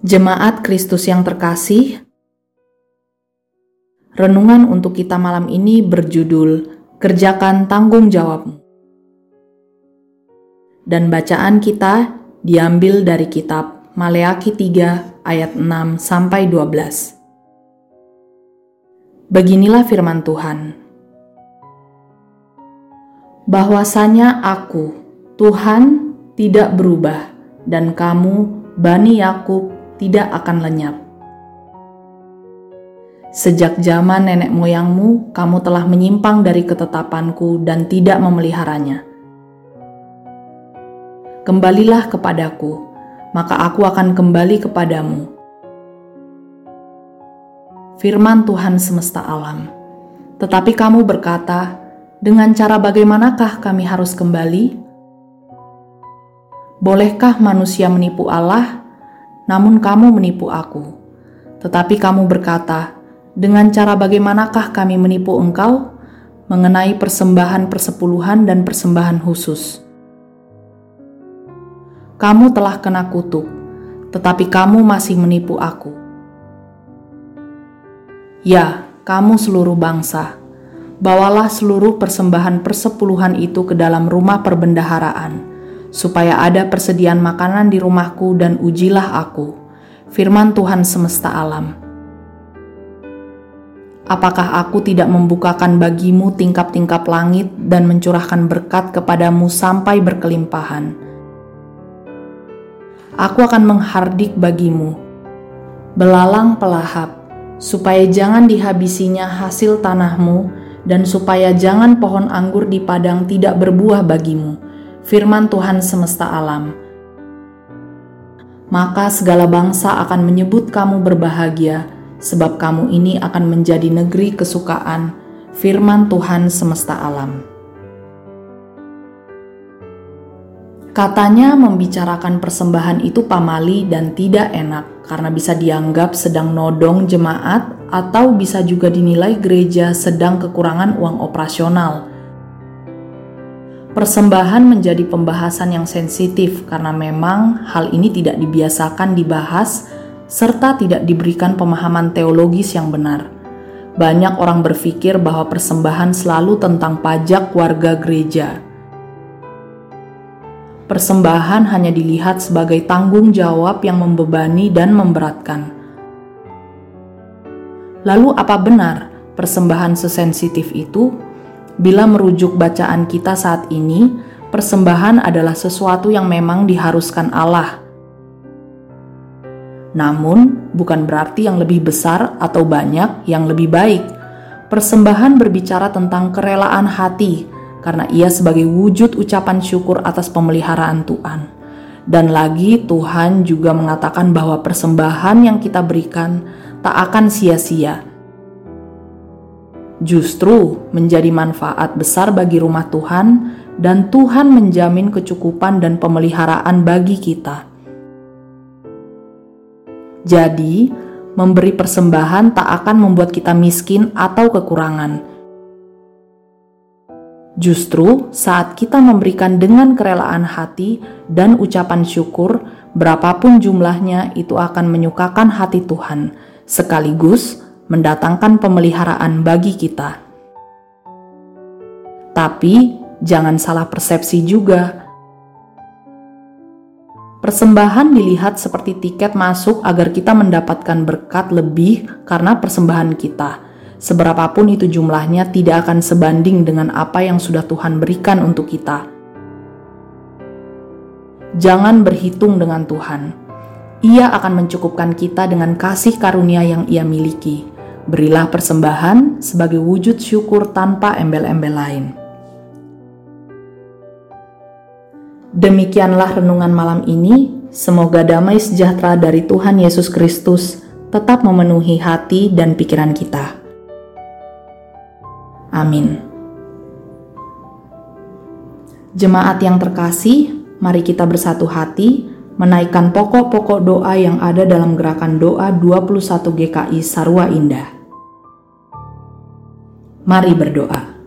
Jemaat Kristus yang terkasih, renungan untuk kita malam ini berjudul Kerjakan Tanggung Jawabmu. Dan bacaan kita diambil dari kitab Maleaki 3 ayat 6 sampai 12. Beginilah firman Tuhan. Bahwasanya aku, Tuhan, tidak berubah dan kamu, Bani Yakub, tidak akan lenyap. Sejak zaman nenek moyangmu, kamu telah menyimpang dari ketetapanku dan tidak memeliharanya. Kembalilah kepadaku, maka aku akan kembali kepadamu. Firman Tuhan semesta alam. Tetapi kamu berkata, dengan cara bagaimanakah kami harus kembali? Bolehkah manusia menipu Allah? Namun kamu menipu aku. Tetapi kamu berkata, dengan cara bagaimanakah kami menipu engkau? Mengenai persembahan persepuluhan dan persembahan khusus. Kamu telah kena kutuk, tetapi kamu masih menipu aku. Ya, kamu seluruh bangsa, bawalah seluruh persembahan persepuluhan itu ke dalam rumah perbendaharaan supaya ada persediaan makanan di rumahku dan ujilah aku. Firman Tuhan semesta alam. Apakah aku tidak membukakan bagimu tingkap-tingkap langit dan mencurahkan berkat kepadamu sampai berkelimpahan? Aku akan menghardik bagimu, belalang pelahap, supaya jangan dihabisinya hasil tanahmu dan supaya jangan pohon anggur di padang tidak berbuah bagimu firman Tuhan semesta alam. Maka segala bangsa akan menyebut kamu berbahagia, sebab kamu ini akan menjadi negeri kesukaan, firman Tuhan semesta alam. Katanya membicarakan persembahan itu pamali dan tidak enak karena bisa dianggap sedang nodong jemaat atau bisa juga dinilai gereja sedang kekurangan uang operasional Persembahan menjadi pembahasan yang sensitif karena memang hal ini tidak dibiasakan dibahas serta tidak diberikan pemahaman teologis yang benar. Banyak orang berpikir bahwa persembahan selalu tentang pajak warga gereja. Persembahan hanya dilihat sebagai tanggung jawab yang membebani dan memberatkan. Lalu, apa benar persembahan sesensitif itu? Bila merujuk bacaan kita saat ini, persembahan adalah sesuatu yang memang diharuskan Allah. Namun, bukan berarti yang lebih besar atau banyak yang lebih baik. Persembahan berbicara tentang kerelaan hati, karena ia sebagai wujud ucapan syukur atas pemeliharaan Tuhan. Dan lagi, Tuhan juga mengatakan bahwa persembahan yang kita berikan tak akan sia-sia justru menjadi manfaat besar bagi rumah Tuhan, dan Tuhan menjamin kecukupan dan pemeliharaan bagi kita. Jadi, memberi persembahan tak akan membuat kita miskin atau kekurangan. Justru saat kita memberikan dengan kerelaan hati dan ucapan syukur, berapapun jumlahnya, itu akan menyukakan hati Tuhan, sekaligus mendatangkan pemeliharaan bagi kita. Tapi jangan salah persepsi juga. Persembahan dilihat seperti tiket masuk agar kita mendapatkan berkat lebih karena persembahan kita. Seberapapun itu jumlahnya tidak akan sebanding dengan apa yang sudah Tuhan berikan untuk kita. Jangan berhitung dengan Tuhan. Ia akan mencukupkan kita dengan kasih karunia yang Ia miliki. Berilah persembahan sebagai wujud syukur tanpa embel-embel lain. Demikianlah renungan malam ini. Semoga damai sejahtera dari Tuhan Yesus Kristus tetap memenuhi hati dan pikiran kita. Amin. Jemaat yang terkasih, mari kita bersatu hati menaikkan pokok-pokok doa yang ada dalam gerakan doa 21 GKI Sarwa Indah. Mari berdoa.